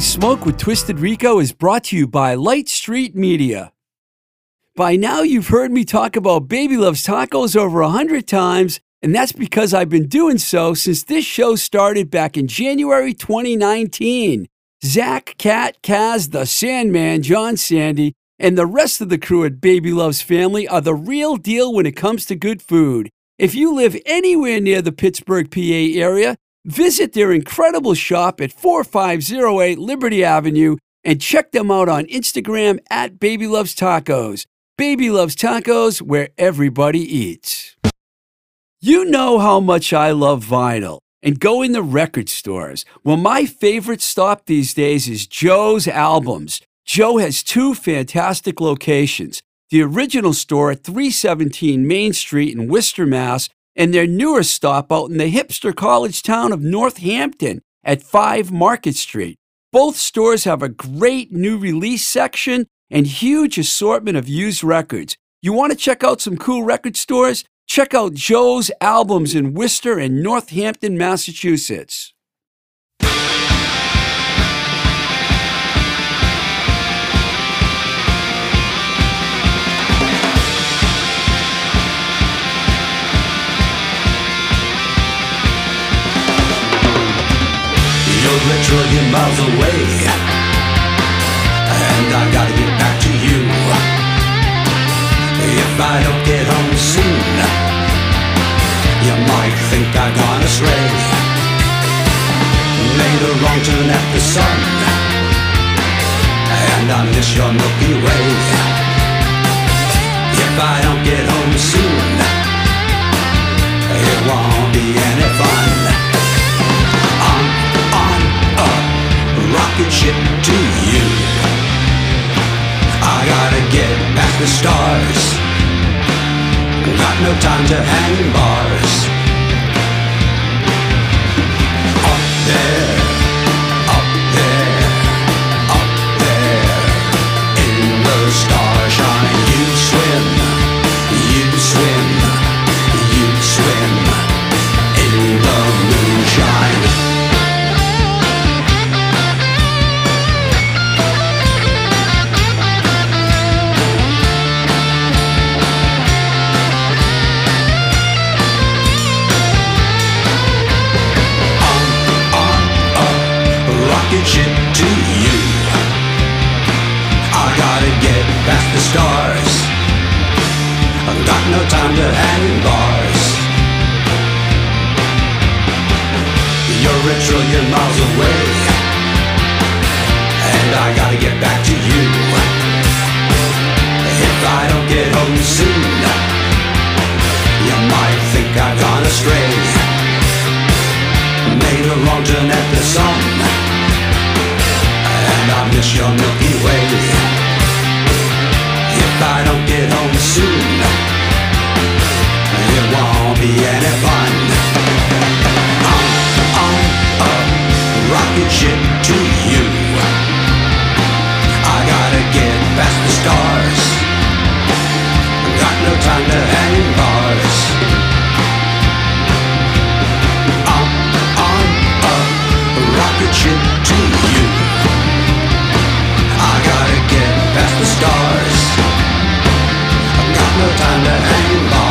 Smoke with Twisted Rico is brought to you by Light Street Media. By now, you've heard me talk about Baby Loves Tacos over a hundred times, and that's because I've been doing so since this show started back in January 2019. Zach, Cat, Kaz, the Sandman, John Sandy, and the rest of the crew at Baby Loves Family are the real deal when it comes to good food. If you live anywhere near the Pittsburgh, PA area, Visit their incredible shop at 4508 Liberty Avenue and check them out on Instagram at Baby Loves Tacos. Baby Loves Tacos, where everybody eats. You know how much I love vinyl and go in the record stores. Well, my favorite stop these days is Joe's Albums. Joe has two fantastic locations the original store at 317 Main Street in Worcester, Mass and their newest stop out in the hipster college town of Northampton at 5 Market Street. Both stores have a great new release section and huge assortment of used records. You want to check out some cool record stores? Check out Joe's Albums in Worcester and Northampton, Massachusetts. Away And I gotta get back to you. If I don't get home soon You might think I've gone astray. Made a wrong turn at the sun. And I miss your Milky Way the stars. Got no time to hang bars. Up there, got no time to hang in bars. You're a trillion miles away, and I gotta get back to you. If I don't get home soon, you might think I've gone astray. Made a wrong turn at the sun and I miss your Milky Way. If I don't get home soon, won't be any fun. I'm on a rocket ship to you. I gotta get past the stars. Got no time to hang bars. I'm on a rocket ship to you. I gotta get past the stars. Got no time to hang bars.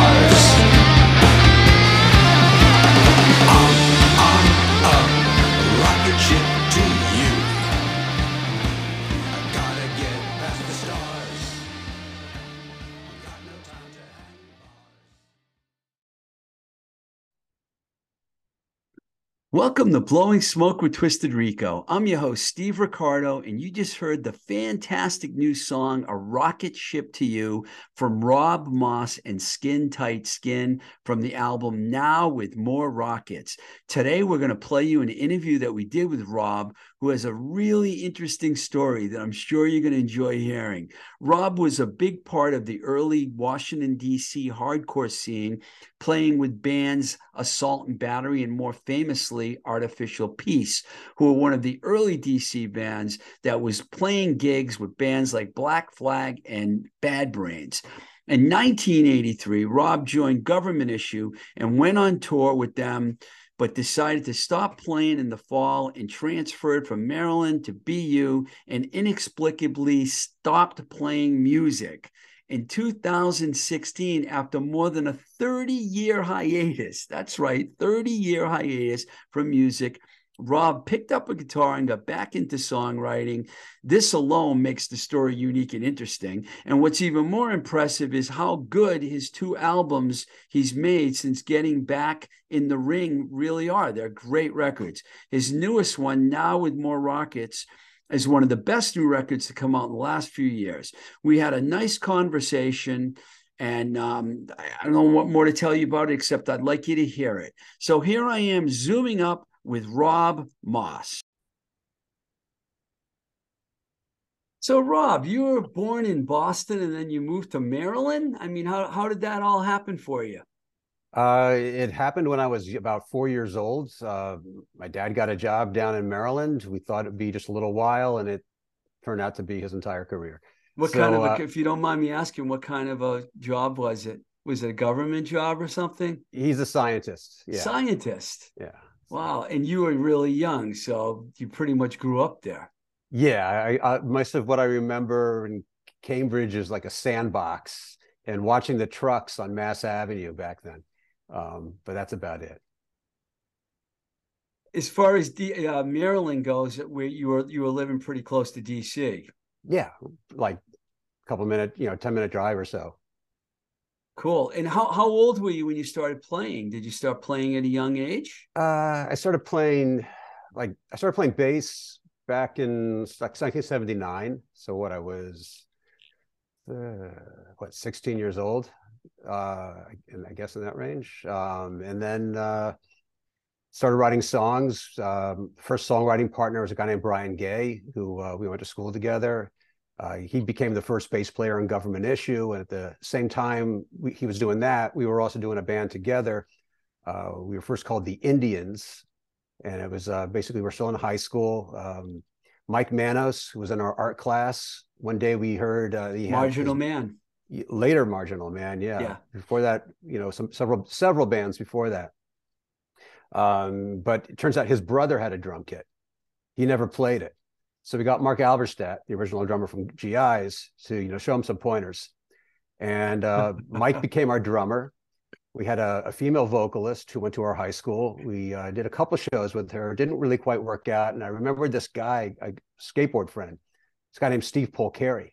Welcome to Blowing Smoke with Twisted Rico. I'm your host, Steve Ricardo, and you just heard the fantastic new song, A Rocket Ship to You, from Rob Moss and Skin Tight Skin from the album Now with More Rockets. Today, we're going to play you an interview that we did with Rob, who has a really interesting story that I'm sure you're going to enjoy hearing. Rob was a big part of the early Washington, D.C. hardcore scene, playing with bands Assault and Battery and more famously Artificial Peace, who were one of the early DC bands that was playing gigs with bands like Black Flag and Bad Brains. In 1983, Rob joined Government Issue and went on tour with them but decided to stop playing in the fall and transferred from Maryland to BU and inexplicably stopped playing music. In 2016, after more than a 30 year hiatus, that's right, 30 year hiatus from music, Rob picked up a guitar and got back into songwriting. This alone makes the story unique and interesting. And what's even more impressive is how good his two albums he's made since getting back in the ring really are. They're great records. His newest one, Now with More Rockets, is one of the best new records to come out in the last few years. We had a nice conversation. And um, I don't know what more to tell you about it, except I'd like you to hear it. So here I am zooming up with Rob Moss. So, Rob, you were born in Boston and then you moved to Maryland. I mean, how, how did that all happen for you? Uh, it happened when I was about four years old. Uh, my dad got a job down in Maryland. We thought it'd be just a little while, and it turned out to be his entire career. What so, kind of, a, uh, if you don't mind me asking, what kind of a job was it? Was it a government job or something? He's a scientist. Yeah. Scientist. Yeah. Wow. And you were really young, so you pretty much grew up there. Yeah. I, I most of what I remember in Cambridge is like a sandbox and watching the trucks on Mass Avenue back then. Um, but that's about it. As far as D, uh, Maryland goes, where you were you were living pretty close to DC. Yeah, like a couple minute, you know, ten minute drive or so. Cool. And how, how old were you when you started playing? Did you start playing at a young age? Uh, I started playing, like, I started playing bass back in like 1979. So what I was, uh, what, 16 years old, uh, I guess in that range. Um, and then uh, started writing songs. Um, first songwriting partner was a guy named Brian Gay, who uh, we went to school together. Uh, he became the first bass player on Government Issue, and at the same time we, he was doing that, we were also doing a band together. Uh, we were first called the Indians, and it was uh, basically we're still in high school. Um, Mike Manos, who was in our art class, one day we heard uh, he Marginal his, Man. Later, Marginal Man, yeah. yeah. Before that, you know, some several several bands before that. Um, but it turns out his brother had a drum kit. He never played it. So we got Marc Alberstadt, the original drummer from GIs, to you know show him some pointers. And uh, Mike became our drummer. We had a, a, female vocalist who went to our high school. We uh, did a couple shows with her. Didn't really quite work out. And I remember this guy, a skateboard friend, this guy named Steve Polcari.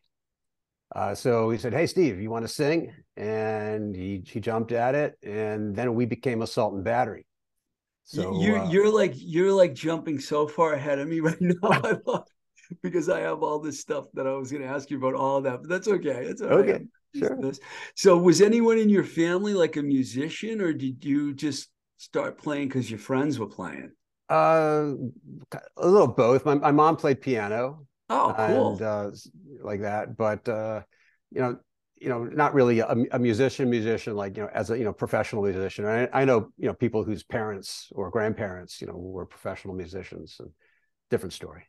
Uh, so he said, "Hey, Steve, you want to sing?" And he he jumped at it, and then we became Assault and Battery. So you uh, you're like you're like jumping so far ahead of me right now. I love because I have all this stuff that I was going to ask you about all that, but that's okay. It's okay. Right. Sure. This. So, was anyone in your family like a musician, or did you just start playing because your friends were playing? Uh, a little both. My, my mom played piano. Oh, cool. And uh, like that, but uh, you know, you know, not really a, a, musician, musician like you know, as a you know professional musician. I, I know you know people whose parents or grandparents you know were professional musicians, and different story.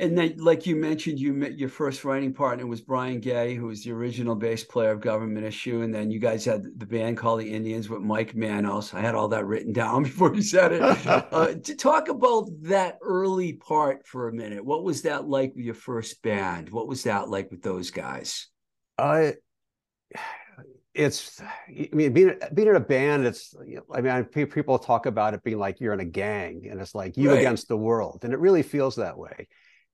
And then, like you mentioned, you met your first writing partner was Brian Gay, who was the original bass player of Government Issue. And then you guys had the band called the Indians with Mike Manos. I had all that written down before you said it. uh, to talk about that early part for a minute, what was that like with your first band? What was that like with those guys? Uh, it's i mean being being in a band it's i mean people talk about it being like you're in a gang and it's like you right. against the world and it really feels that way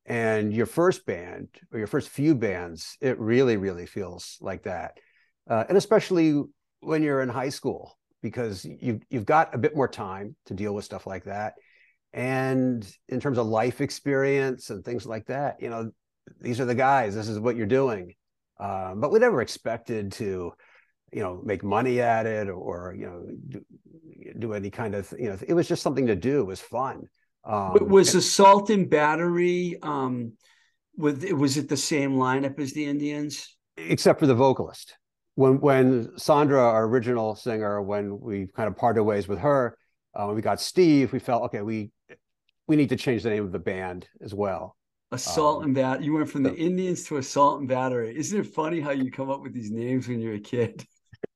and your first band or your first few bands it really really feels like that. Uh, and especially when you're in high school because you've, you've got a bit more time to deal with stuff like that. And in terms of life experience and things like that you know these are the guys this is what you're doing. Uh, but we never expected to you know make money at it or you know do, do any kind of you know it was just something to do it was fun um, was Assault and Battery um, with was it the same lineup as the Indians? Except for the vocalist. When when Sandra, our original singer, when we kind of parted ways with her, uh, when we got Steve, we felt okay. We we need to change the name of the band as well. Assault um, and Battery. You went from the Indians to Assault and Battery. Isn't it funny how you come up with these names when you're a kid?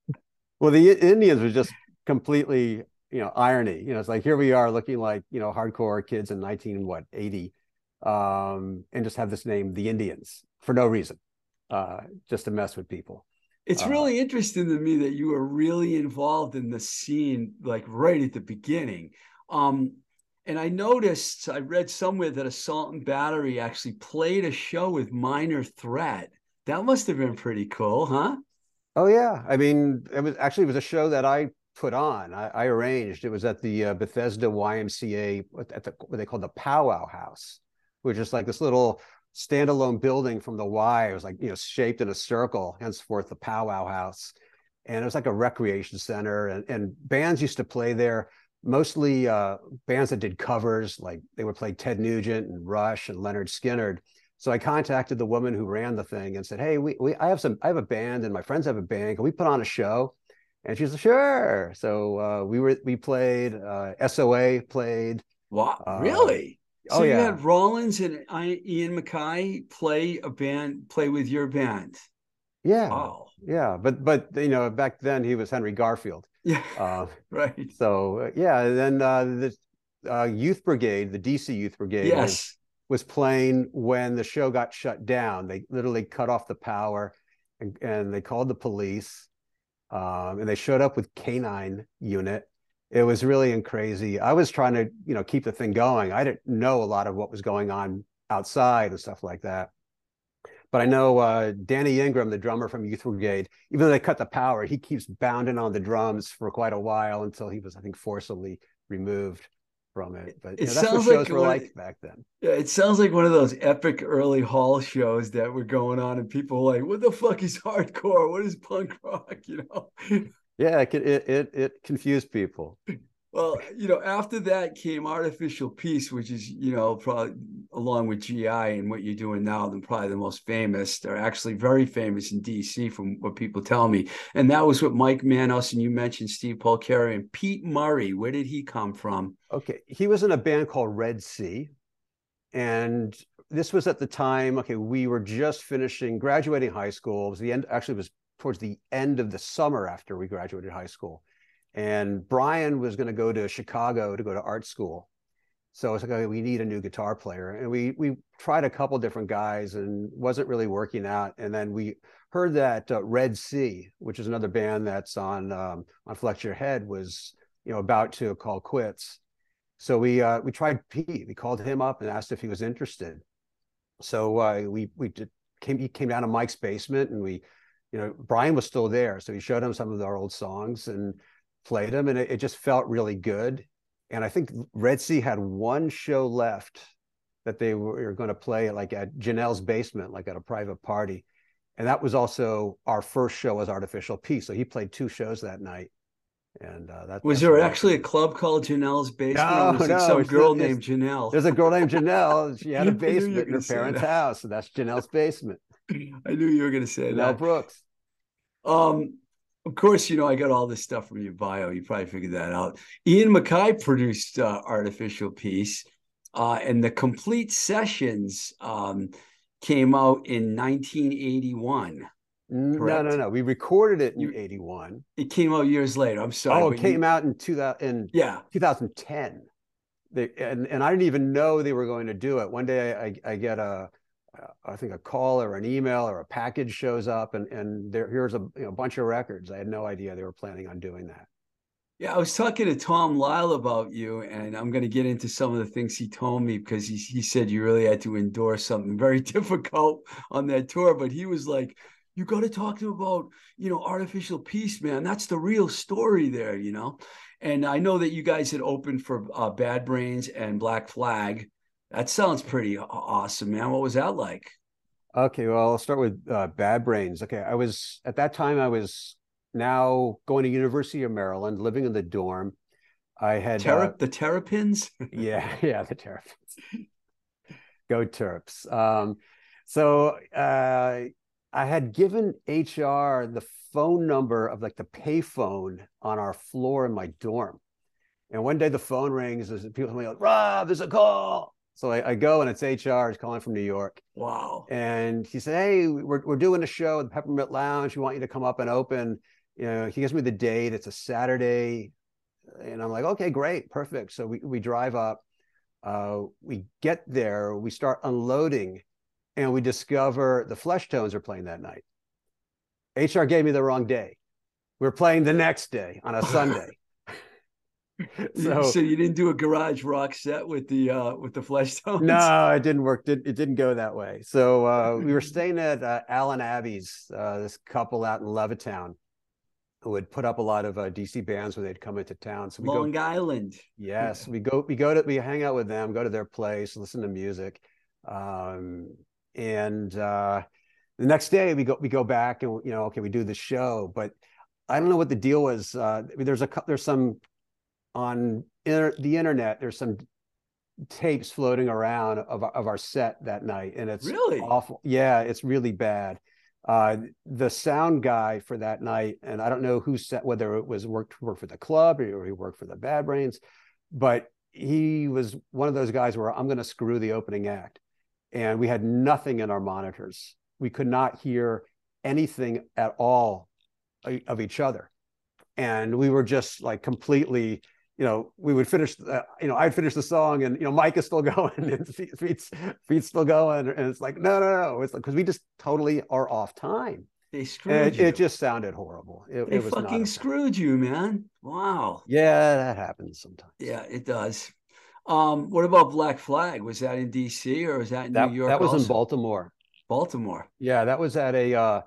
well, the Indians were just completely you know irony. You know, it's like here we are looking like you know hardcore kids in 19 what 80, um, and just have this name, the Indians, for no reason, uh, just to mess with people. It's Uh, really interesting to me that you were really involved in the scene, like right at the beginning. Um, and I noticed, I read somewhere that Assault and Battery actually played a show with Minor Threat. That must have been pretty cool, huh? Oh yeah, I mean, it was actually it was a show that I put on. I, I arranged. It was at the uh, Bethesda YMCA at the what they called the Powwow House, which is like this little standalone building from the Y. It was like you know shaped in a circle, henceforth the Powwow House, and it was like a recreation center. And, and bands used to play there, mostly uh, bands that did covers, like they would play Ted Nugent and Rush and Lynyrd Skynyrd. So I contacted the woman who ran the thing and said, "Hey, we, we I have some I have a band and my friends have a band. Can we put on a show?" And she like, "Sure." So uh, we were we played uh, SOA played. Wow, Uh, really? oh, so you yeah. had Rollins and I, Ian MacKaye play a band, play with your band. Yeah, Wow. yeah. But but you know back then he was Henry Garfield. Yeah, Uh, right. so yeah, and then uh, the uh, Youth Brigade, the DC Youth Brigade, was, Yes. was playing when the show got shut down. They literally cut off the power, and, and they called the police, um, and they showed up with canine unit. It was really and crazy. I was trying to you know keep the thing going. I didn't know a lot of what was going on outside and stuff like that. But I know uh, Danny Ingram, the drummer from Youth Brigade, even though they cut the power, he keeps bounding on the drums for quite a while until he was, I think, forcibly removed from it. But It you know, that's what sounds shows like were like back then. Yeah, it sounds like one of those epic early hall shows that were going on, and people were like, "What the fuck is hardcore? What is punk rock?" You know. Yeah, it it it, it confused people. Well, you know, after that came Artificial Peace, which is, you know, probably along with GI and what you're doing now, then probably the most famous. They're actually very famous in DC from what people tell me. And that was with Mike Manos, and you mentioned Steve Polcari and Pete Murray. Where did he come from? Okay, he was in a band called Red C, and this was at the time. Okay, we were just finishing graduating high school. It was the end. Actually, it was towards the end of the summer after we graduated high school, and Brian was going to go to Chicago to go to art school. So it's like okay, we need a new guitar player, and we we tried a couple different guys, and wasn't really working out. And then we heard that uh, Red C, which is another band that's on um, on Flex Your Head, was you know about to call quits. So we uh, we tried Pete. We called him up and asked if he was interested. So uh, we we did, came he came down to Mike's basement and we, you know, Brian was still there, so he showed him some of our old songs and played them, and it, it just felt really good. And I think Red C had one show left that they were going to play like at Janelle's basement, like at a private party, and that was also our first show as Artificial Peace. So he played two shows that night. And uh, that Was there actually a club called Janelle's Basement? No, was no, some girl named Janelle? There's a girl named Janelle. She had a knew you were basement in her parents' that. house, so that's Janelle's basement. I knew you were going to say Janelle that. Brooks. Um, of course, you know, I got all this stuff from your bio. You probably figured that out. Ian MacKaye produced uh, Artificial Peace, uh, and the complete sessions um, came out in 1981. No, Correct. no, no. We recorded it in You- '81. It came out years later. I'm sorry. Oh, it came you- out in 2000 in Yeah. 2010. They, and and I didn't even know they were going to do it. One day I, I get a, I think a call or an email or a package shows up, and and there here's a you know, bunch of records. I had no idea they were planning on doing that. Yeah, I was talking to Tom Lyle about you, and I'm going to get into some of the things he told me because he, he said you really had to endure something very difficult on that tour. But he was like, you got to talk to him about, you know, artificial peace, man. That's the real story there, you know. And I know that you guys had opened for uh, Bad Brains and Black Flag. That sounds pretty awesome, man. What was that like? Okay, well, I'll start with uh, Bad Brains. Okay, I was at that time I was now going to University of Maryland, living in the dorm. I had uh, the Terrapins? yeah, yeah, the Terrapins. Go Terps. Um, so uh, I had given HR the phone number of like the payphone on our floor in my dorm. And one day the phone rings, and people tell me, like, Rob, there's a call. So I, I go and it's HR, it's calling from New York. Wow. And he said, Hey, we're, we're doing a show at the Peppermint Lounge. We want you to come up and open. You know, he gives me the date. It's a Saturday, and I'm like, okay, great, perfect. So we we drive up, uh, we get there, we start unloading, and we discover the Fleshtones are playing that night. HR gave me the wrong day. We're playing the next day on a Sunday. so, so you didn't do a garage rock set with the uh with the Fleshtones no it didn't work. It, it didn't go that way. So uh we were staying at uh, alan abbey's uh this couple out in levittown who had put up a lot of uh, dc bands when they'd come into town. So we long go, island. Yes we go we go to we hang out with them go to their place listen to music. Um and uh the next day we go we go back and you know okay we do the show. But I don't know what the deal was. Uh, there's a there's some on inter- the internet. There's some tapes floating around of of our set that night, and it's really awful. Yeah, it's really bad. Uh, the sound guy for that night, and I don't know who set whether it was worked worked for the club or he worked for the Bad Brains, but he was one of those guys where I'm going to screw the opening act, and we had nothing in our monitors. We could not hear anything at all uh, of each other, and we were just like completely you know, we would finish, uh, you know, I'd finish the song and, you know, Mike is still going and feet's, feet's still going. And it's like, no, no, no. It's like, cause we just totally are off time. They screwed it, you. It just sounded horrible. It, they it was fucking screwed you, man. Wow. Yeah, that happens sometimes. Yeah, it does. Um, what about Black Flag? Was that in DC or was that in that, New York? That was also? in Baltimore. Baltimore. Yeah, that was at a, uh,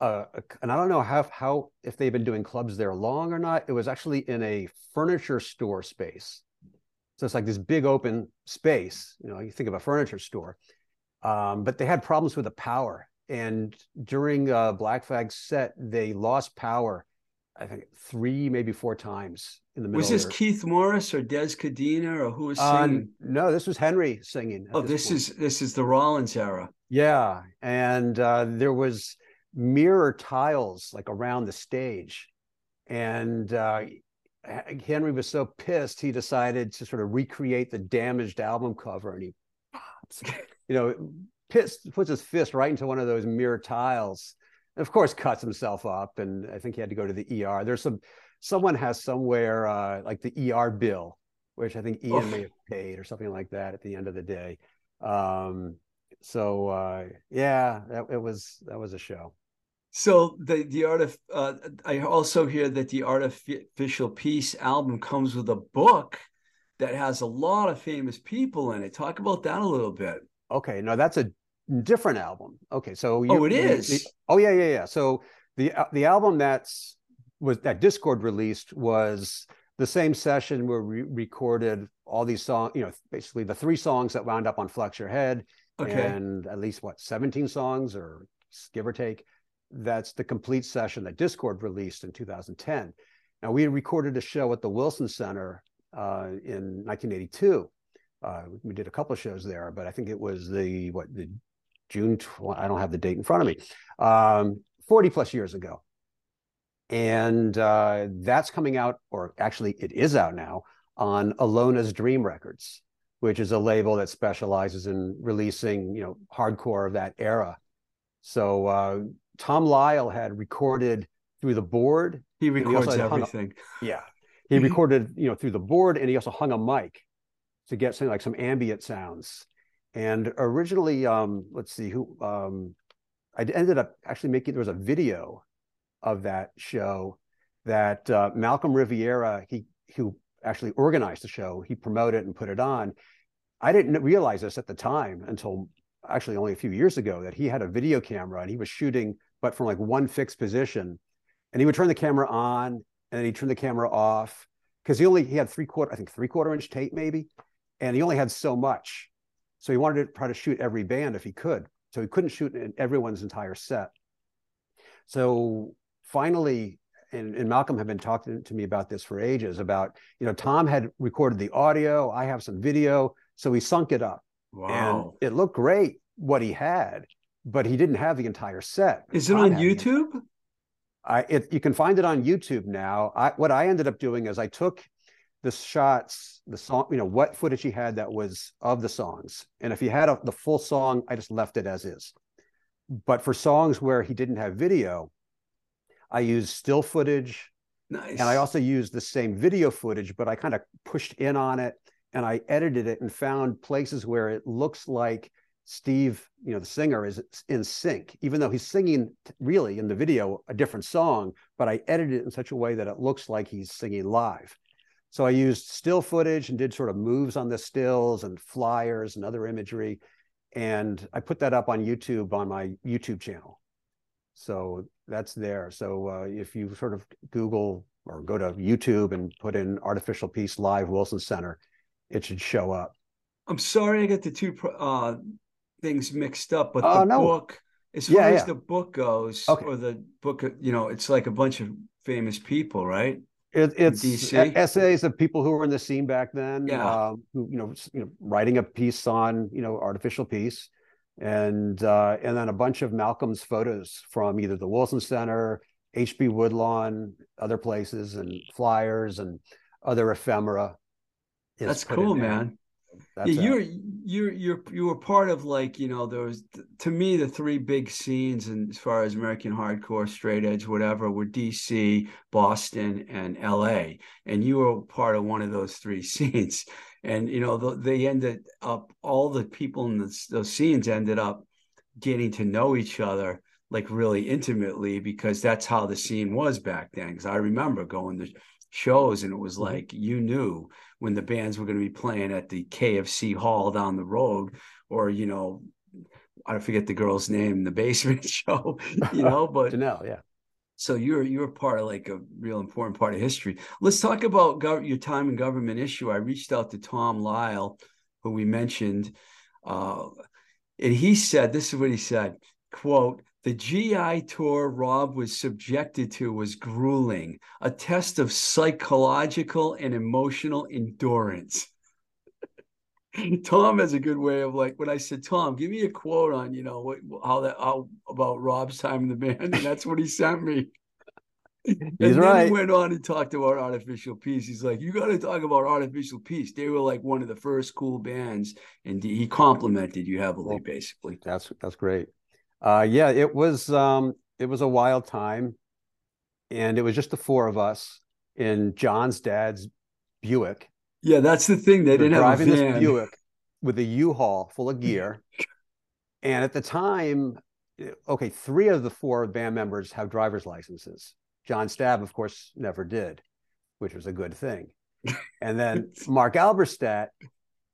uh, and I don't know how how if they've been doing clubs there long or not. It was actually in a furniture store space, so it's like this big open space. You know, you think of a furniture store, um, but they had problems with the power. And during uh, Black Flag's set, they lost power. I think three, maybe four times in the middle. Was this. Keith Morris or Dez Cadena or who was Uh, singing? no, this was Henry singing. oh, this point. is this is the Rollins era. Yeah, and uh, there was mirror tiles like around the stage, and uh, Henry was so pissed he decided to sort of recreate the damaged album cover, and he pops, you know, pissed puts his fist right into one of those mirror tiles, and of course cuts himself up, and I think he had to go to the ER. There's some someone has somewhere uh, like the ER bill, which I think Ian Oof. may have paid or something like that at the end of the day. Um, so uh, yeah, that it was that was a show. So the the art of uh, I also hear that the artificial peace album comes with a book that has a lot of famous people in it. Talk about that a little bit. Okay, no, that's a different album. Okay, so Oh, it is. the- oh yeah, yeah, yeah. So the uh, the album that's was that Dischord released was the same session where we recorded all these songs. You know, basically the three songs that wound up on Flex Your Head, Okay. and at least what 17 songs or give or take. That's the complete session that Dischord released in 2010. Now we recorded a show at the Wilson Center uh, in 1982. Uh, we did a couple of shows there, but I think it was the what the June. I don't have the date in front of me. Um, 40 plus years ago, and uh, that's coming out, or actually, it is out now on Alona's Dream Records, which is a label that specializes in releasing, you know, hardcore of that era. So uh, Tom Lyle had recorded through the board. He records up- everything. Yeah, he recorded, you know, through the board, and he also hung a mic to get something like some ambient sounds. And originally, um, let's see who um, I ended up actually making. There was a video of that show that uh, Malcolm Riviera, he who actually organized the show, he promoted and put it on. I didn't realize this at the time until actually only a few years ago that he had a video camera and he was shooting, but from like one fixed position. And he would turn the camera on and then he'd turn the camera off because he only he had three quarter, I think three quarter inch tape maybe, and he only had so much. So he wanted to try to shoot every band if he could. So he couldn't shoot in everyone's entire set. So finally, and, and Malcolm had been talking to me about this for ages about, you know, Tom had recorded the audio, I have some video. So he sunk it up Wow. and it looked great what he had, but he didn't have the entire set. Is it on YouTube? I it, you can find it on YouTube now. I what I ended up doing is I took the shots, the song, you know, what footage he had that was of the songs, and if he had a, the full song, I just left it as is. But for songs where he didn't have video, I used still footage Nice. And I also used the same video footage, but I kind of pushed in on it and I edited it and found places where it looks like Steve, you know, the singer is in sync, even though he's singing really in the video a different song, but I edited it in such a way that it looks like he's singing live. So I used still footage and did sort of moves on the stills and flyers and other imagery. And I put that up on YouTube on my YouTube channel. So that's there. So uh, if you sort of Google or go to YouTube and put in artificial peace live Wilson Center, it should show up. I'm sorry I got the two uh, things mixed up, but Oh, the no. book, as far Yeah, as the book goes, Okay. or the book, you know, it's like a bunch of famous people, right? It, it's DC? essays of people who were in the scene back then, Yeah. um, who you know, you know, writing a piece on you know artificial peace, and uh, and then a bunch of Malcolm's photos from either the Wilson Center, HB Woodlawn, other places, and flyers and other ephemera. That's cool, man. That's yeah, you're you're you're you were part of like you know there was to me the three big scenes and as far as American hardcore, straight edge, whatever, were DC, Boston, and L.A. And you were part of one of those three scenes. And you know th- they ended up all the people in this, those scenes ended up getting to know each other like really intimately because that's how the scene was back then. Because I remember going to shows and it was Mhm. like you knew when the bands were going to be playing at the KFC hall down the road, or you know, I forget the girl's name, the basement show, you know. But Janelle, yeah. so you're you're part of like a real important part of history. Let's talk about gov- your time in government issue. I reached out to Tom Lyle, who we mentioned, uh, and he said this is what he said: "quote The GI tour Rob was subjected to was grueling, a test of psychological and emotional endurance." Tom has a good way of like when I said, Tom, give me a quote on you know what how that how about Rob's time in the band, and that's what he sent me. and He's then right. he went on and talked about artificial peace. He's like, you got to talk about artificial peace. They were like one of the first cool bands, and he complimented you heavily, basically. That's that's great. Uh, yeah, it was um, it was a wild time, and it was just the four of us in John's dad's Buick. Yeah, that's the thing. They didn't have a driving this van. Buick with a U-Haul full of gear, and at the time, eh, okay, three of the four band members have driver's licenses. John Stabb, of course, never did, which was a good thing. And then Marc Alberstadt,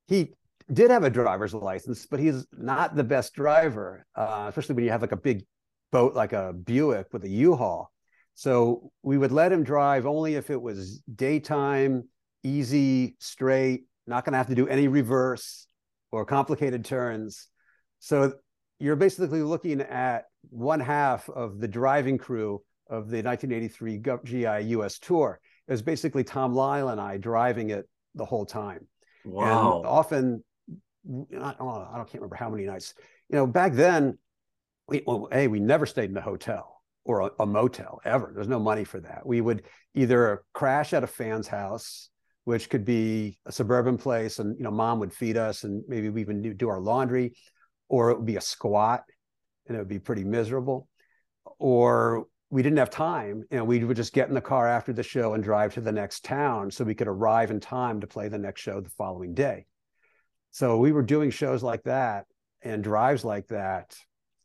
he did have a driver's license, but he's not the best driver, uh, especially when you have like a big boat like a Buick with a U-Haul. So we would let him drive only if it was daytime, easy, straight, not going to have to do any reverse or complicated turns. So you're basically looking at one half of the driving crew of the 1983 Gov- GI US tour. It was basically Tom Lyle and I driving it the whole time. Wow. And often, I don't, I don't can't remember how many nights. You know, back then, we well, hey, we never stayed in a hotel or a, a motel ever. There's no money for that. We would either crash at a fan's house, which could be a suburban place, and you know, mom would feed us, and maybe we even do, do our laundry, or it would be a squat, and it would be pretty miserable, or we didn't have time and we would just get in the car after the show and drive to the next town so we could arrive in time to play the next show the following day. So we were doing shows like that and drives like that.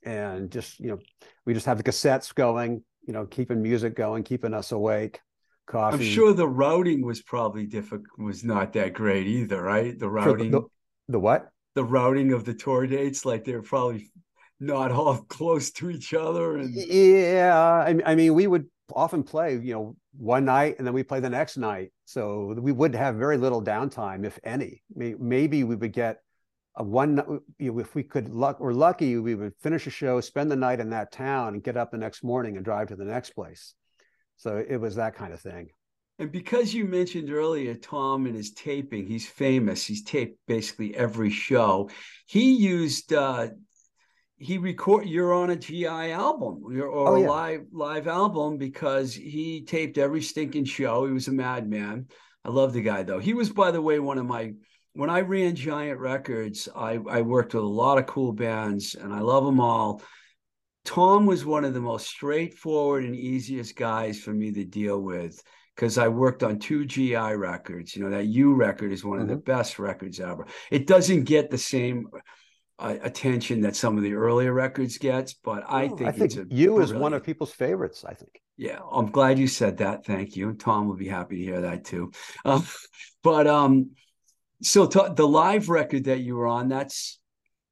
And just, you know, we just have the cassettes going, you know, keeping music going, keeping us awake, coffee. I'm sure the routing was probably difficult, was not that great either, right? The Sure, routing, the, the what? the routing of the tour dates, like they're probably not all close to each other. And Yeah, I, I mean, we would often play, you know, one night and then we play the next night. So we would have very little downtime, if any. Maybe we would get a one, you know, if we could luck, we're lucky, we would finish a show, spend the night in that town, and get up the next morning and drive to the next place. So it was that kind of thing. And because you mentioned earlier Tom and his taping, he's famous. He's taped basically every show. He used uh he record you're on a GI album or, or Oh, a yeah. live live album because he taped every stinking show. He was a madman. I love the guy though. He was, by the way, one of my when I ran Giant Records, I, I worked with a lot of cool bands and I love them all. Tom was one of the most straightforward and easiest guys for me to deal with because I worked on two GI records. You know, that You record is one of the Mhm. best records ever. It doesn't get the same uh, attention that some of the earlier records gets, but I No, think, I think it's a you is one of people's favorites. I think. yeah, I'm glad you said that. Thank you. Tom will be happy to hear that too. Um, but um, so to, the live record that you were on, that's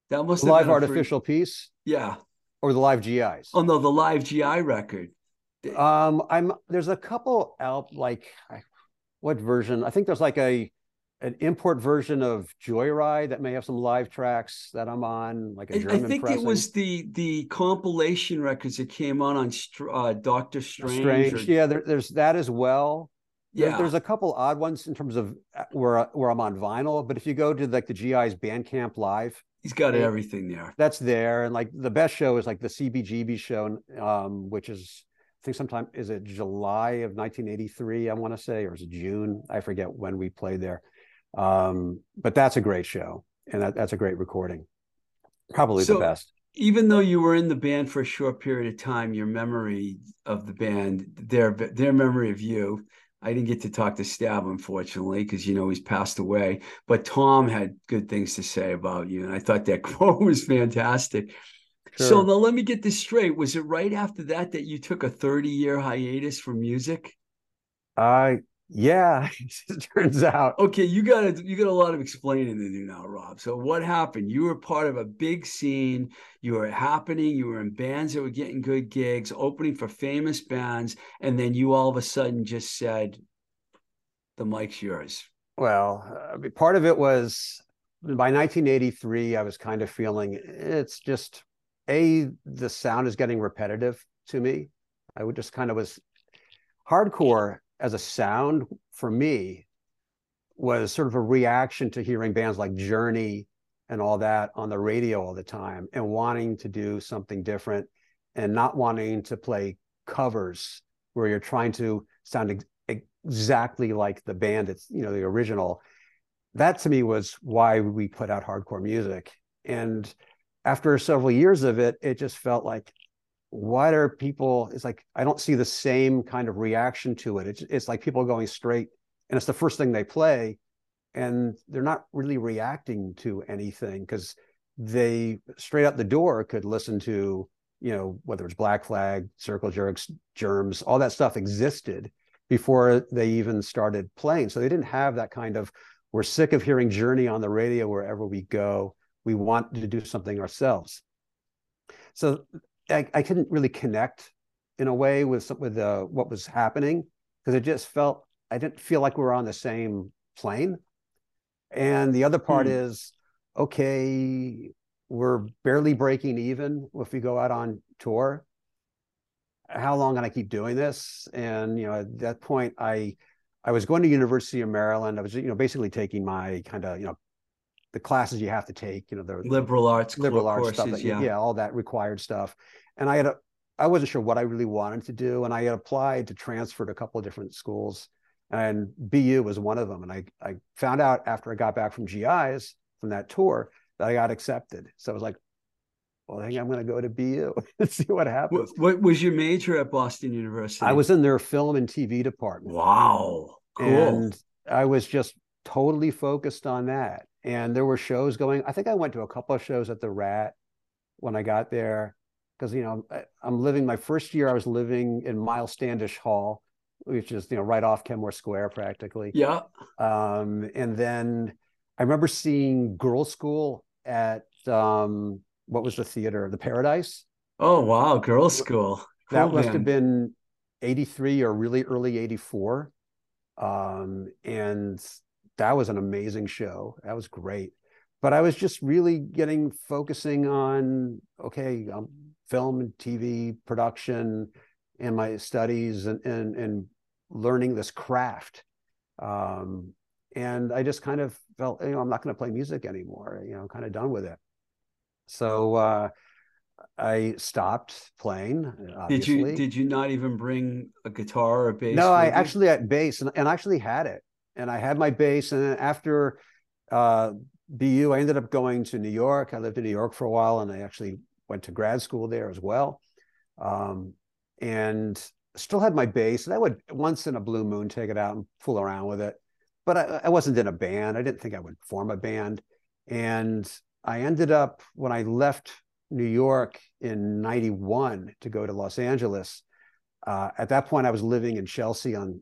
that must The have live been a pretty- artificial peace yeah. or the live GIs. Oh no, the live GI record. Um, I'm there's a couple out like I- what version? I think there's like a an import version of Joyride that may have some live tracks that I'm on, like a German I think pressing. it was the the compilation records that came out on uh, Doctor Strange. Strange. or- Yeah, there, there's that as well. There- yeah. there's a couple odd ones in terms of uh, where where I'm on vinyl, but if you go to like the GI's Bandcamp Live, He's got it- everything there. that's there. And like the best show is like the CBGB show, um, which is I think sometime is it July of 1983, I want to say, or is it June? I forget when we played there. Um, but that's a great show, and that, that's a great recording. Probably So- the best. Even though you were in the band for a short period of time, your memory of the band, their their memory of you. I didn't get to talk to Stabb, unfortunately, because you know he's passed away. But Tom had good things to say about you, and I thought that quote was fantastic. So now let me get this straight. Was it right after that that you took a 30 year hiatus from music? Uh, yeah, it turns out. Okay, you got a, you got a lot of explaining to do now, Rob. So what happened? You were part of a big scene. You were happening. You were in bands that were getting good gigs, opening for famous bands, and then you all of a sudden just said, "The mic's yours." Well, uh, mean, part of it was by 1983, I was kind of feeling it's just a the sound is getting repetitive to me. I would just kind of was hardcore as a sound for me was sort of a reaction to hearing bands like Journey and all that on the radio all the time and wanting to do something different and not wanting to play covers where you're trying to sound ex- exactly like the band it's you know the original. That to me was why we put out hardcore music. And after several years of it it just felt like why are people it's like i don't see the same kind of reaction to it. It's, it's like people going straight and it's the first thing they play and they're not really reacting to anything because they straight out the door could listen to you know whether it's black flag circle jerks germs all that stuff existed before they even started playing. So they didn't have that kind of we're sick of hearing journey on the radio wherever we go. We want to do something ourselves. So i, I couldn't really connect in a way with some, with uh, what was happening because it just felt i didn't feel like we were on the same plane. And the other part Hmm. is okay we're barely breaking even if we go out on tour. How long can i keep doing this? And you know at that point i i was going to university of maryland. I was you know basically taking my kind of you know the classes you have to take you know the Liberal arts, liberal arts courses, stuff that, yeah. yeah all that required stuff and i had a i wasn't sure what i really wanted to do and i had applied to transfer to a couple of different schools and bu was one of them and i i found out after i got back from gis from that tour that i got accepted so i was like well i think i'm going to go to bu and see what happens What, what was your major at Boston University? i was in their film and tv department wow, cool. and I was just totally focused on that. And there were shows going. I think I went to a couple of shows at the Rat when I got there, because you know I, I'm living my first year. I was living in Myles Standish Hall, which is you know right off Kenmore Square practically. yeah, Um, and then I remember seeing Girlschool at um, what was the theater, the Paradise. oh wow, girls' school. That Cool, must man. have been 83 or really early 84. Um, and that was an amazing show. That was great. But I was just really getting focusing on okay, um, film and TV production and my studies and and, and learning this craft. Um, and I just kind of felt, you know, I'm not going to play music anymore. You know, I'm kind of done with it. So uh, I stopped playing. Did you obviously. did you not even bring a guitar or a bass? No, I you? actually had bass and, and I actually had it. And I had my bass. And then after uh, BU, I ended up going to New York. I lived in New York for a while and I actually went to grad school there as well. um, and still had my bass. And I would once in a blue moon take it out and fool around with it, but I, I wasn't in a band. I didn't think I would form a band, and I ended up when I left New York in '91 to go to Los Angeles. Uh, at that point, I was living in Chelsea on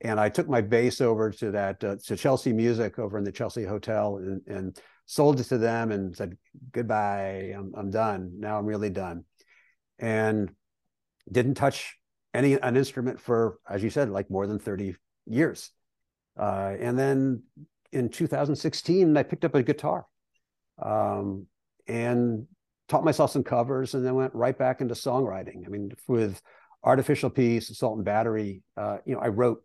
and I took my bass over to that uh, to Chelsea Music over in the Chelsea Hotel and, and sold it to them and said goodbye. I'm I'm done now. I'm really done, and didn't touch any an instrument for as you said like more than thirty years. Uh, and then in 2016, I picked up a guitar, um, and taught myself some covers, and then went right back into songwriting. I mean, with Artificial Peace, Assault and Battery, uh, you know, I wrote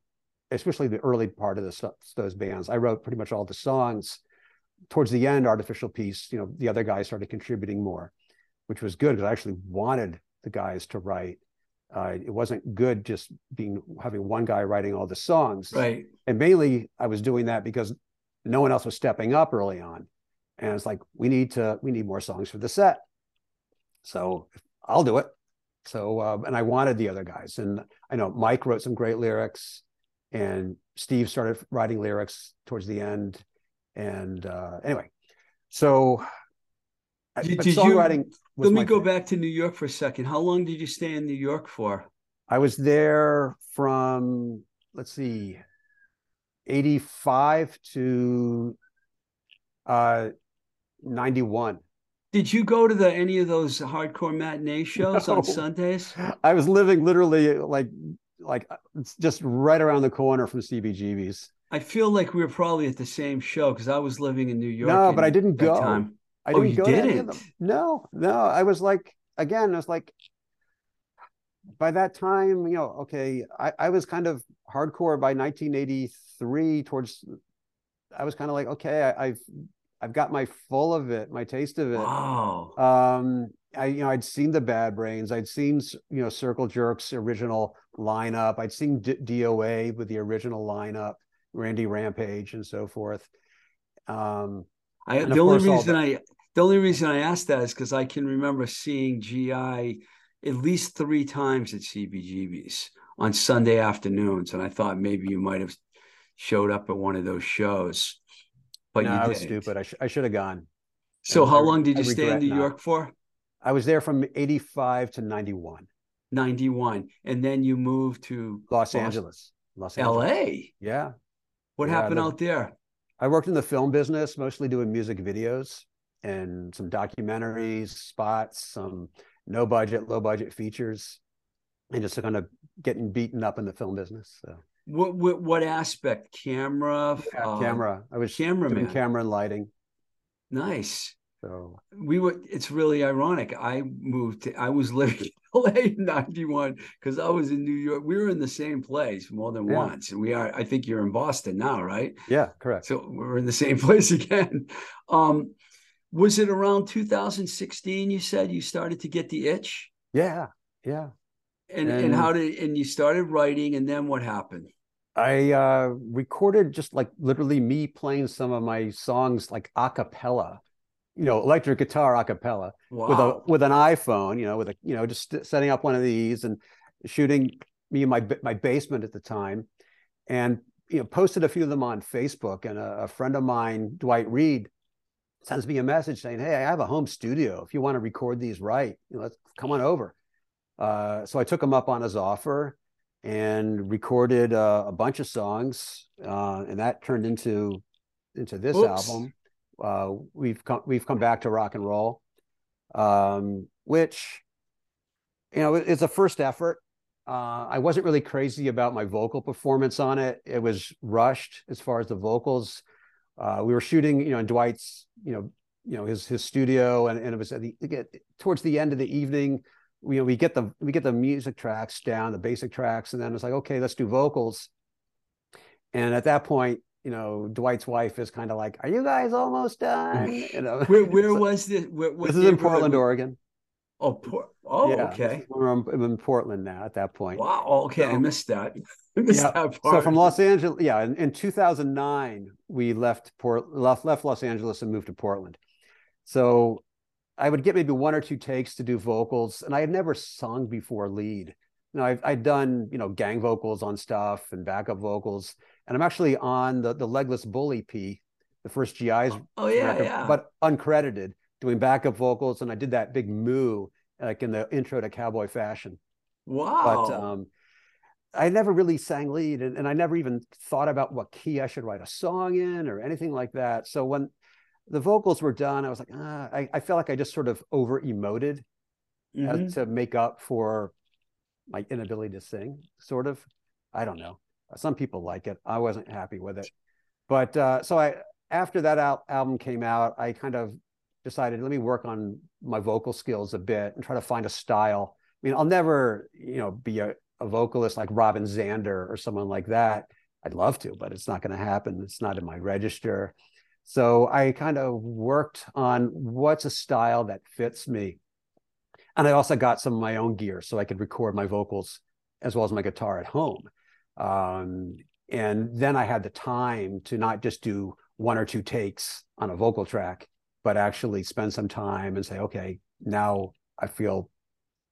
especially the early part of the, stuff, those bands. I wrote pretty much all the songs. Towards the end, Artificial Peace, you know, the other guys started contributing more, which was good because I actually wanted the guys to write. Uh, it wasn't good just being having one guy writing all the songs. Right. And mainly, I was doing that because no one else was stepping up early on, and it's like we need to we need more songs for the set. So I'll do it. So um, and I wanted the other guys, and I know Mike wrote some great lyrics and Steve started writing lyrics towards the end. And uh, anyway, so did, did songwriting. You, let me go back to New York for a second. How long did you stay in New York for? I was there from let's see, eighty five to uh, ninety one. Did you go to the any of those hardcore matinee shows no. on Sundays? I was living literally like like uh, it's just right around the corner from CBGB's. I feel like we were probably at the same show because I was living in New York. No, but I didn't go. Time. I oh, didn't oh, you didn't? No, no. I was like, again, I was like, by that time, you know, okay, I, I was kind of hardcore by 1983 towards, I was kind of like, okay, I, I've, I've got my full of it, my taste of it. Wow. Um, I, you know, I'd seen the Bad Brains, I'd seen, you know, Circle Jerks original lineup, I'd seen D- DOA with the original lineup, Randy Rampage, and so forth. Um, I the only reason the- I the only reason I asked that is because I can remember seeing GI at least three times at CBGB's on Sunday afternoons, and I thought maybe you might have showed up at one of those shows. But no, you I was stupid. I, sh- I should have gone. So, and how I, long did you stay in New not. York for? I was there from 85 to 91. 91. And then you moved to Los, Angeles. Los Angeles. LA. Yeah. What yeah, happened out there? I worked in the film business, mostly doing music videos and some documentaries, spots, some no budget, low budget features, and just kind of getting beaten up in the film business. So. What, what, what aspect? Camera. Yeah, uh, camera. I was cameraman. camera and lighting. Nice. So we were. It's really ironic. I moved. To, I was living in LA in '91 because I was in New York. We were in the same place more than yeah. once, and we are. I think you're in Boston now, right? Yeah, correct. So we're in the same place again. Um, was it around 2016? You said you started to get the itch. Yeah, yeah. And and, and how did and you started writing, and then what happened? I uh, recorded just like literally me playing some of my songs like a cappella you know, electric guitar a cappella wow. with a with an iPhone, you know, with a you know, just setting up one of these and shooting me in my my basement at the time, and you know, posted a few of them on Facebook. And a, a friend of mine, Dwight Reed, sends me a message saying, "Hey, I have a home studio. If you want to record these right, you know, let's come on over." Uh, so I took him up on his offer and recorded uh, a bunch of songs, uh, and that turned into into this Oops. album uh, we've come we've come back to rock and roll, um, which you know it's a first effort. Uh, I wasn't really crazy about my vocal performance on it. It was rushed as far as the vocals. Uh, we were shooting, you know, in Dwight's, you know, you know his his studio, and, and it was at the towards the end of the evening. We, you know, we get the we get the music tracks down, the basic tracks, and then it's like, okay, let's do vocals. And at that point, you know, Dwight's wife is kind of like, "Are you guys almost done?" You know, where, where so, was this? Where, this is in Portland, Oregon. Oh, por- oh, yeah, okay. We're in Portland now. At that point. Wow. Oh, okay, so, I missed that. I missed yeah. That so from Los Angeles, yeah, in, in 2009, we left Port left left Los Angeles and moved to Portland. So I would get maybe one or two takes to do vocals, and I had never sung before lead. You know, I've I'd done you know gang vocals on stuff and backup vocals, and I'm actually on the the Legless Bull EP, the first GI's. Oh yeah, record, yeah. But uncredited, doing backup vocals, and I did that big moo like in the intro to Cowboy Fashion. wow. But um, I never really sang lead, and, and I never even thought about what key I should write a song in or anything like that. So when the vocals were done, I was like, ah, I, I felt like I just sort of over emoted Mhm. to make up for my inability to sing, sort of. I don't know. Some people like it. I wasn't happy with it. But uh, so I, after that al- album came out, I kind of decided, let me work on my vocal skills a bit and try to find a style. I mean, I'll never, you know, be a, a vocalist like Robin Zander or someone like that. I'd love to, but it's not going to happen. It's not in my register. So I kind of worked on what's a style that fits me. And I also got some of my own gear so I could record my vocals as well as my guitar at home. Um, and then I had the time to not just do one or two takes on a vocal track, but actually spend some time and say, okay, now I feel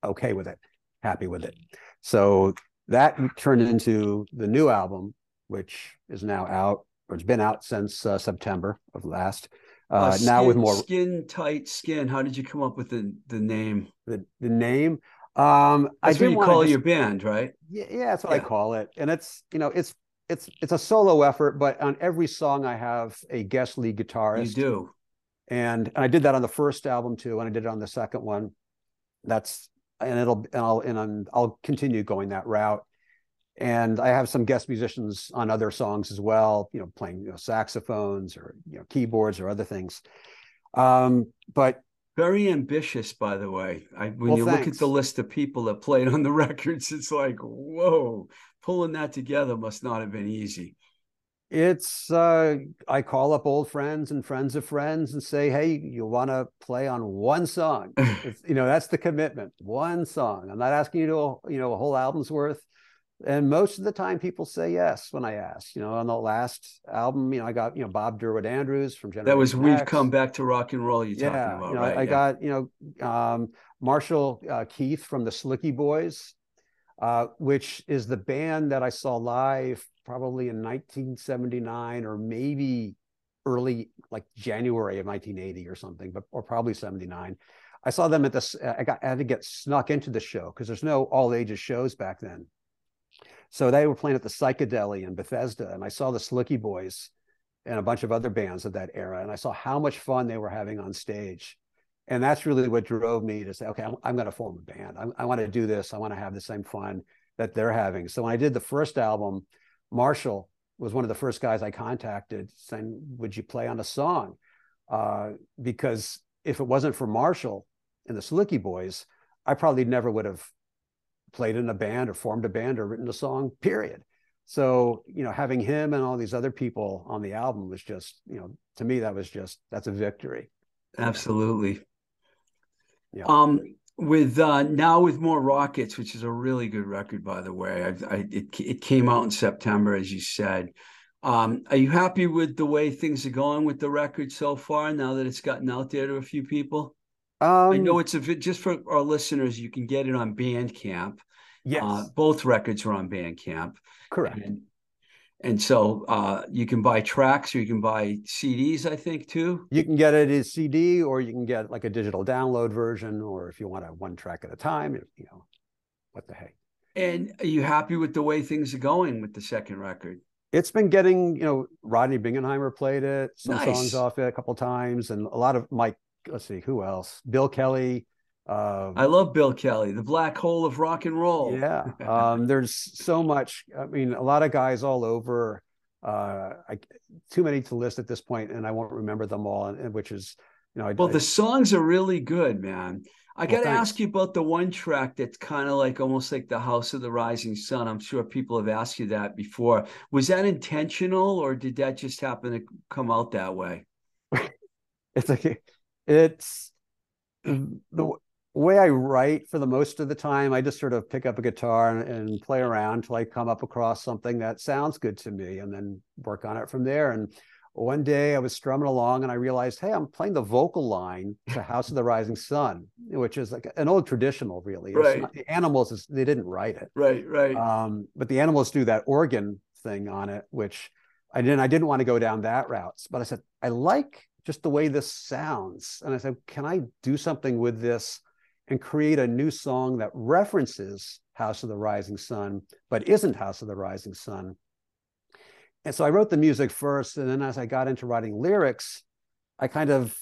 okay with it, happy with it. So that turned into the new album, which is now out, or it's been out since uh, September of last. Uh, now skin, with more skin tight skin. How did you come up with the the name? the, the name. Um, I That's what didn't you call just- your band, right? Yeah, yeah, that's what I call it. And it's you know it's it's it's a solo effort, but on every song I have a guest lead guitarist. You do. and and I did that on the first album too, and I did it on the second one. That's and it'll and I'll and I'm, I'll continue going that route. And I have some guest musicians on other songs as well, you know, playing you know, saxophones or you know keyboards or other things. Um, but Very ambitious, by the way. I, when Well, you look at the list of people that played on the records, it's like, whoa, pulling that together must not have been easy. It's uh I call up old friends and friends of friends and say, "Hey, you want to play on one song?" It's, you know, that's the commitment. One song. I'm not asking you to, you know, a whole album's worth. And most of the time people say yes when I ask. You know, on the last album, you know, I got, you know, Bob Derwood Andrews from Generation that was We've. Come Back to Rock and Roll you're yeah, talking about, you know, right? I Yeah. got, you know, um, Marshall uh, Keith from the Slickee Boys, uh, which is the band that I saw live probably in 1979 or maybe early, like January of 1980 or something, but or probably 79. I saw them at this. I got I had to get snuck into the show because there's no all ages shows back then. So they were playing at the Psychedelly in Bethesda, and I saw the Slickee Boys and a bunch of other bands of that era, and I saw how much fun they were having on stage. And that's really what drove me to say, okay, I'm, I'm going to form a band. I, I want to do this. I want to have the same fun that they're having. So when I did the first album, Marshall was one of the first guys I contacted saying, would you play on a song? Uh, because if it wasn't for Marshall and the Slickee Boys, I probably never would have played in a band or formed a band or written a song, period. So, you know, having him and all these other people on the album was just, you know, to me, that was just, that's a victory. Absolutely. Yeah. Um, with uh, now with more rockets, which is a really good record, by the way. I, I it it came out in September, as you said. Um, are you happy with the way things are going with the record so far? Now that it's gotten out there to a few people, Um, I know it's a just for our listeners. You can get it on Bandcamp. yes, Uh, both records are on Bandcamp, correct. and and so uh, you can buy tracks or you can buy CDs. I think too. You can get it as CD or you can get like a digital download version, or if you want a one track at a time, you know, what the heck. And are you happy with the way things are going with the second record? It's been getting, you know, Rodney Bingenheimer played it, some Nice. songs off it a couple times, and a lot of Mike. Let's see, who else? Bill Kelly. Uh, I love Bill Kelly, the black hole of rock and roll. Yeah. Um, there's so much. I mean, a lot of guys all over. Uh, I, too many to list at this point, and I won't remember them all. And, and which is, you know, I, Well, I- the songs are really good, man. I Well, got to ask you about the one track that's kind of like almost like the House of the Rising Sun. I'm sure people have asked you that before. Was that intentional, or did that just happen to come out that way? it's like it's the way I write for the most of the time. I just sort of pick up a guitar and, and play around till I come up across something that sounds good to me, and then work on it from there. And one day I was strumming along and I realized, hey, I'm playing the vocal line to House of the Rising Sun, which is like an old traditional, really. Right. not- the animals, is, they didn't write it. Right, right. Um, but the animals do that organ thing on it, which I didn't. I didn't want to go down that route. But I said I like just the way this sounds, and I said, can I do something with this and create a new song that references House of the Rising Sun, but isn't House of the Rising Sun? And so I wrote the music first, and then as I got into writing lyrics, I kind of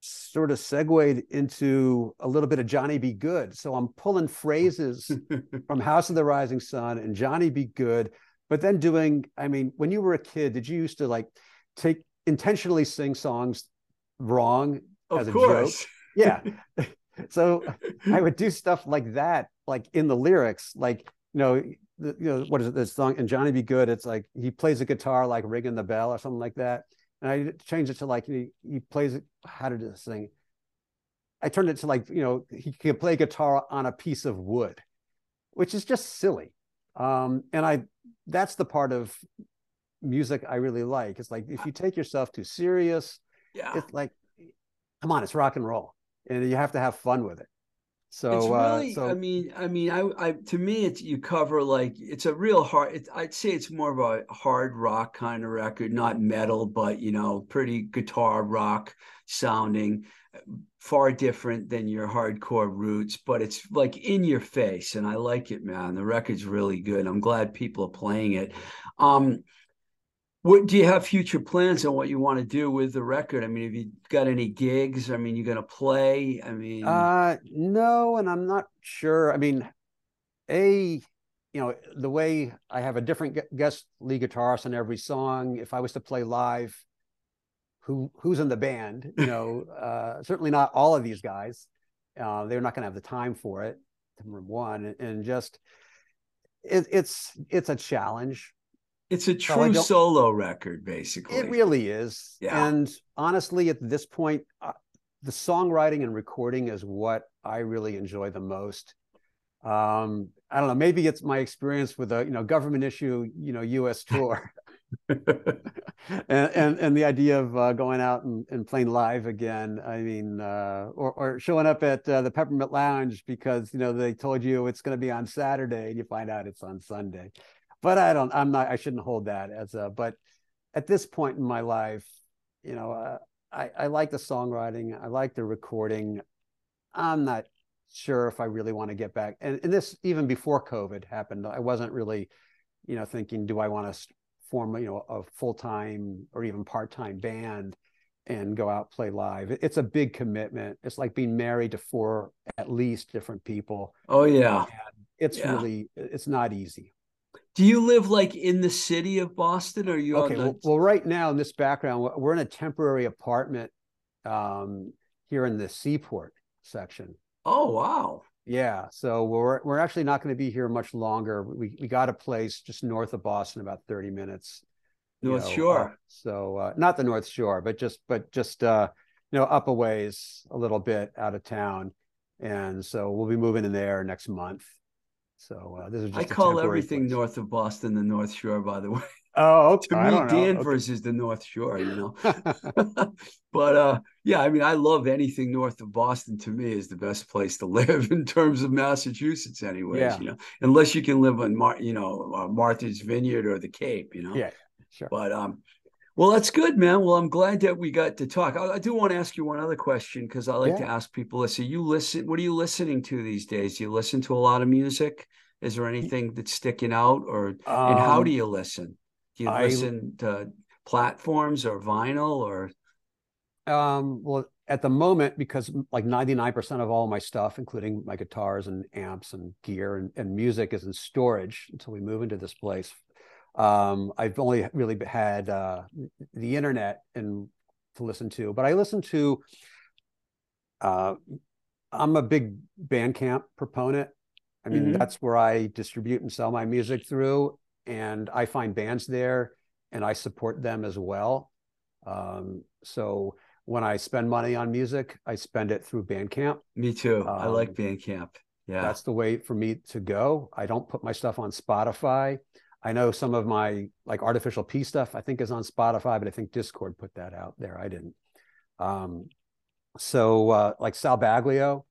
sort of segued into a little bit of Johnny B. Goode. So I'm pulling phrases from House of the Rising Sun and Johnny B. Goode, but then doing, I mean, when you were a kid, did you used to like take intentionally sing songs wrong as a course. joke? Yeah. so I would do stuff like that, like in the lyrics, like, you know, the, you know, what is it, this song? And Johnny B. Goode, it's like he plays a guitar like ringing the bell or something like that. And I changed it to like he, he plays it, how did this thing? I turned it to like, you know, he can play guitar on a piece of wood, which is just silly. Um, and I that's the part of music I really like. It's like if you take yourself too serious, Yeah. it's like, come on, it's rock and roll, and you have to have fun with it. So, it's really uh, so i mean i mean i i to me it's you cover like it's a real hard it, i'd say it's more of a hard rock kind of record not metal but you know pretty guitar rock sounding far different than your hardcore roots but it's like in your face and i like it man the record's really good i'm glad people are playing it um what do you have future plans on what you want to do with the record? I mean, have you got any gigs? I mean, you're going to play? I mean, Uh, no, and I'm not sure. I mean, a you know the way I have a different guest lead guitarist on every song. If I was to play live, who who's in the band? You know, uh, certainly not all of these guys. Uh, they're not going to have the time for it. Number one, and, and just it, it's it's a challenge. It's a true don't- solo record, basically. It really is. Yeah. And honestly, at this point, uh, the songwriting and recording is what I really enjoy the most. Um, I don't know. Maybe it's my experience with a you know government issue, you know, U.S. tour, and, and and the idea of uh, going out and, and playing live again. I mean, uh, or or showing up at uh, the Peppermint Lounge because you know they told you it's going to be on Saturday and you find out it's on Sunday. But I don't. I'm not. I shouldn't hold that as a. But at this point in my life, you know, uh, I I like the songwriting. I like the recording. I'm not sure if I really want to get back. And, and this even before COVID happened, I wasn't really, you know, thinking, do I want to form, you know, a full time or even part time band and go out play live? It's a big commitment. It's like being married to four at least different people. oh yeah. It's Yeah. really, it's not easy. Do you live like in the city of Boston, or are you Okay. the? Well, well, right now in this background, we're- in a temporary apartment um, here in the Seaport section. oh wow. Yeah, so we're we're actually not going to be here much longer. We we got a place just north of Boston, about thirty minutes. North know, Shore. up. So uh, not the North Shore, but just but just uh, you know up a ways, a little bit out of town, and so we'll be moving in there next month. So uh, this is just I call everything place. north of Boston the North Shore. By the way, Oh, okay. to me. Danvers is the North Shore. You know. but uh yeah i mean i love anything north of boston to me is the best place to live in terms of massachusetts anyways Yeah. you know unless you can live on Mar- you know uh, martha's vineyard or the cape you know Yeah, sure. but um well that's good man. Well i'm glad that we got to talk. I, I do want to ask you one other question because i like to ask people listen you listen what are you listening to these days? Do you listen to a lot of music? Is there anything that's sticking out or and how Um, do you listen? Do you I- listen to platforms or vinyl or? Um, well, at the moment, because like 99% of all my stuff, including my guitars and amps and gear and, and music is in storage until we move into this place. Um, I've only really had uh, the internet and to listen to, but I listen to, uh, I'm a big Bandcamp proponent. I mean, Mhm. that's where I distribute and sell my music through, and I find bands there and I support them as well. Um, so when I spend money on music, I spend it through Bandcamp. Me too. I like Um, Bandcamp. Yeah. That's the way for me to go. I don't put my stuff on Spotify. I know some of my like artificial P stuff I think is on Spotify, but I think Dischord put that out there. I didn't. Um, so uh, like Sal Baglio,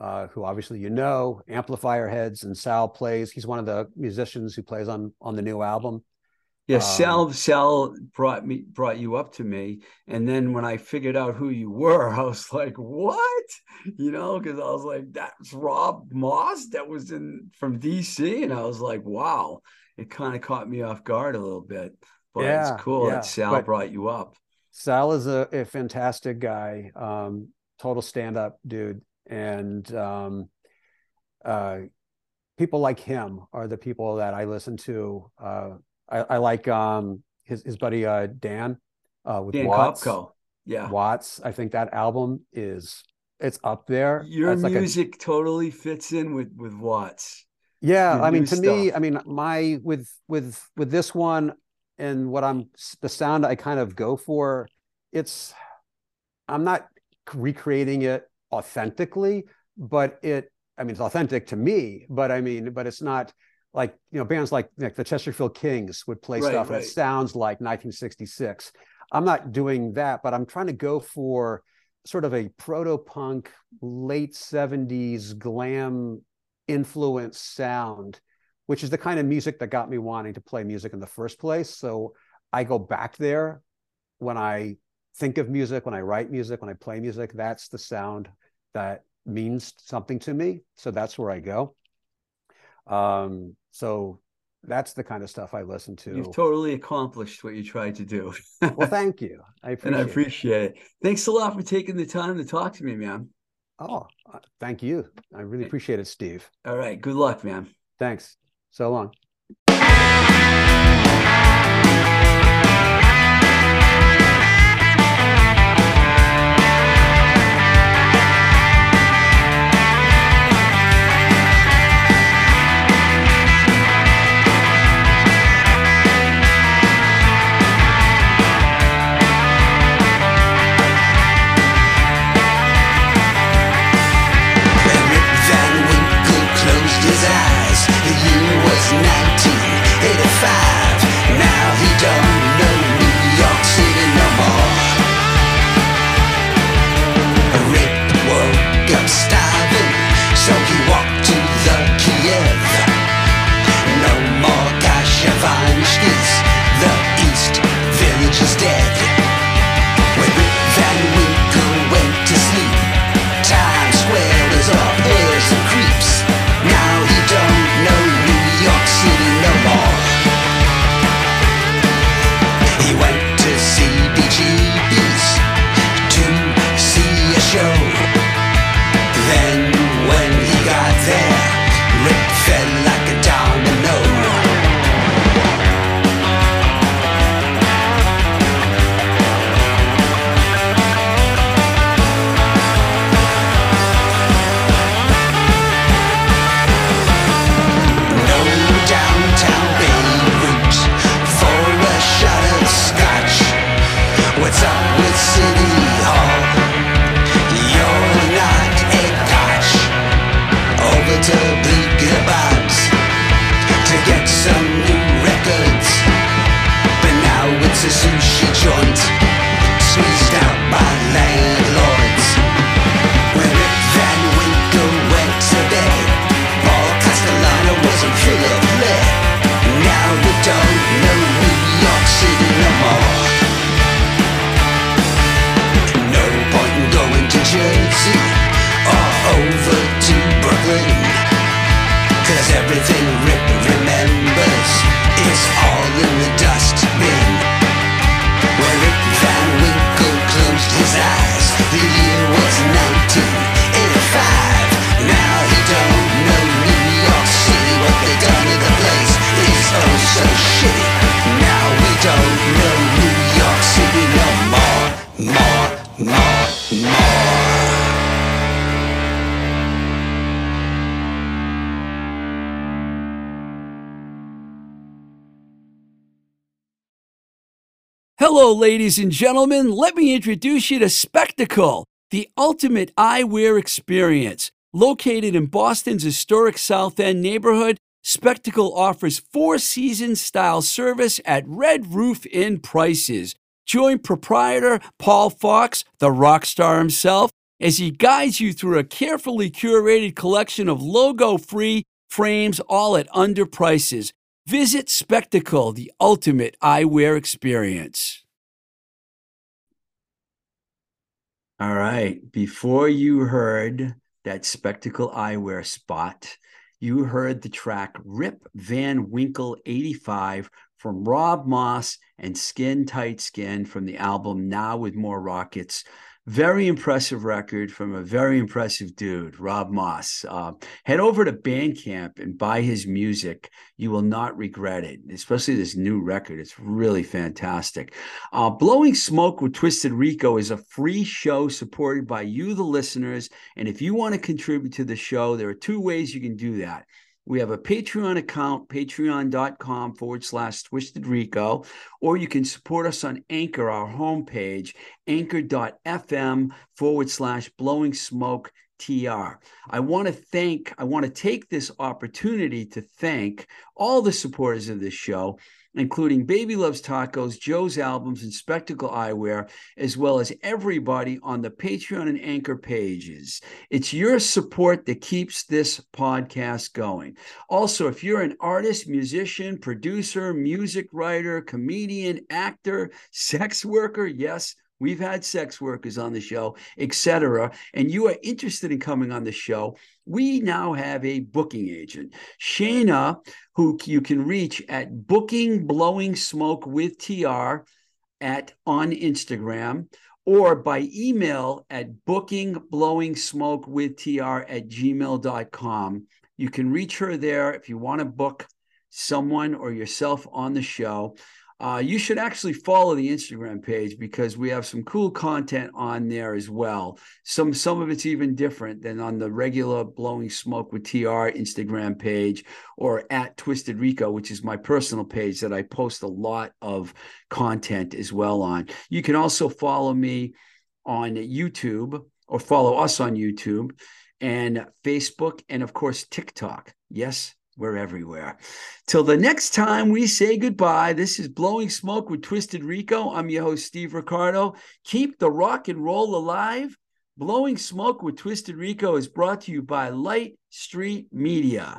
uh, who obviously you know, Amplifier Heads, and Sal plays. He's one of the musicians who plays on on the new album. Yeah, Um, Sal Sal brought me brought you up to me, and then when I figured out who you were, I was like, "What?" You know, because I was like, "That's Rob Moss that was in from DC," and I was like, "Wow!" It kind of caught me off guard a little bit, but Yeah, it's cool yeah, that Sal but- brought you up. Sal is a, a fantastic guy, um, total stand up dude. And um, uh, people like him are the people that I listen to. Uh, I, I like um, his, his buddy uh, Dan uh, with Dan Watts. Kopko, yeah. Watts. I think that album is it's up there. Your It's like a- music totally fits in with with Watts. Yeah, I mean, to me. I mean, my with with with this one and what I'm the sound I kind of go for, it's I'm not recreating it authentically, but it I mean, it's authentic to me, but I mean, but it's not like you know bands like like the Chesterfield Kings would play Right, stuff right. that sounds like 1966. I'm not doing that, but I'm trying to go for sort of a proto punk late 70s glam influence sound, which is the kind of music that got me wanting to play music in the first place. So I go back there when I think of music, when I write music, when I play music. That's the sound that means something to me. So that's where I go. Um, so that's the kind of stuff I listen to. You've totally accomplished what you tried to do. well, thank you. I appreciate and I it. appreciate it. Thanks a lot for taking the time to talk to me, man. Oh, uh, thank you. I really appreciate it, Steve. All right. Good luck, man. Thanks. So long. 1985. Ladies and gentlemen. Let me introduce you to Spectacle, the ultimate eyewear experience. Located in Boston's historic South End neighborhood, Spectacle offers four season style service at Red Roof Inn prices. Join proprietor Paul Fox, the rock star himself, as he guides you through a carefully curated collection of logo free frames, all at under prices. Visit Spectacle, the ultimate eyewear experience. All right. Before you heard that Spectacle eyewear spot, you heard the track Rip Van Winkle 85 from Rob Moss and Skin Tight Skin from the album Now with More Rockets. Very impressive record from a very impressive dude, Rob Moss. Uh, head over to Bandcamp and buy his music. You will not regret it, especially this new record. It's really fantastic. Uh, Blowing Smoke with Twisted Rico is a free show supported by you, the listeners. And if you want to contribute to the show, there are two ways you can do that. We have a Patreon account, patreon.com forward slash twisted rico, or you can support us on Anchor, our homepage, anchor.fm forward slash blowing smoke TR. I want to thank, I want to take this opportunity to thank all the supporters of this show including Baby Loves Tacos, Joe's Albums, and Spectacle Eyewear, as well as everybody on the Patreon and Anchor pages. It's your support that keeps this podcast going. Also, if you're an artist, musician, producer, music writer, comedian, actor, sex worker, yes, We've had sex workers on the show, etc. And you are interested in coming on the show. We now have a booking agent, Shana, who you can reach at Booking Blowing Smoke with TR at on Instagram or by email at booking blowing smoke with tr at gmail.com. You can reach her there if you want to book someone or yourself on the show. Uh, you should actually follow the Instagram page because we have some cool content on there as well. Some some of it's even different than on the regular Blowing Smoke with TR Instagram page or at Twisted Rico, which is my personal page that I post a lot of content as well on. You can also follow me on YouTube or follow us on YouTube and Facebook and of course TikTok. Yes, we're everywhere. Till the next time we say goodbye, this is Blowing Smoke with Twisted Rico. I'm your host, Steve Ricardo. Keep the rock and roll alive. Blowing Smoke with Twisted Rico is brought to you by Light Street Media.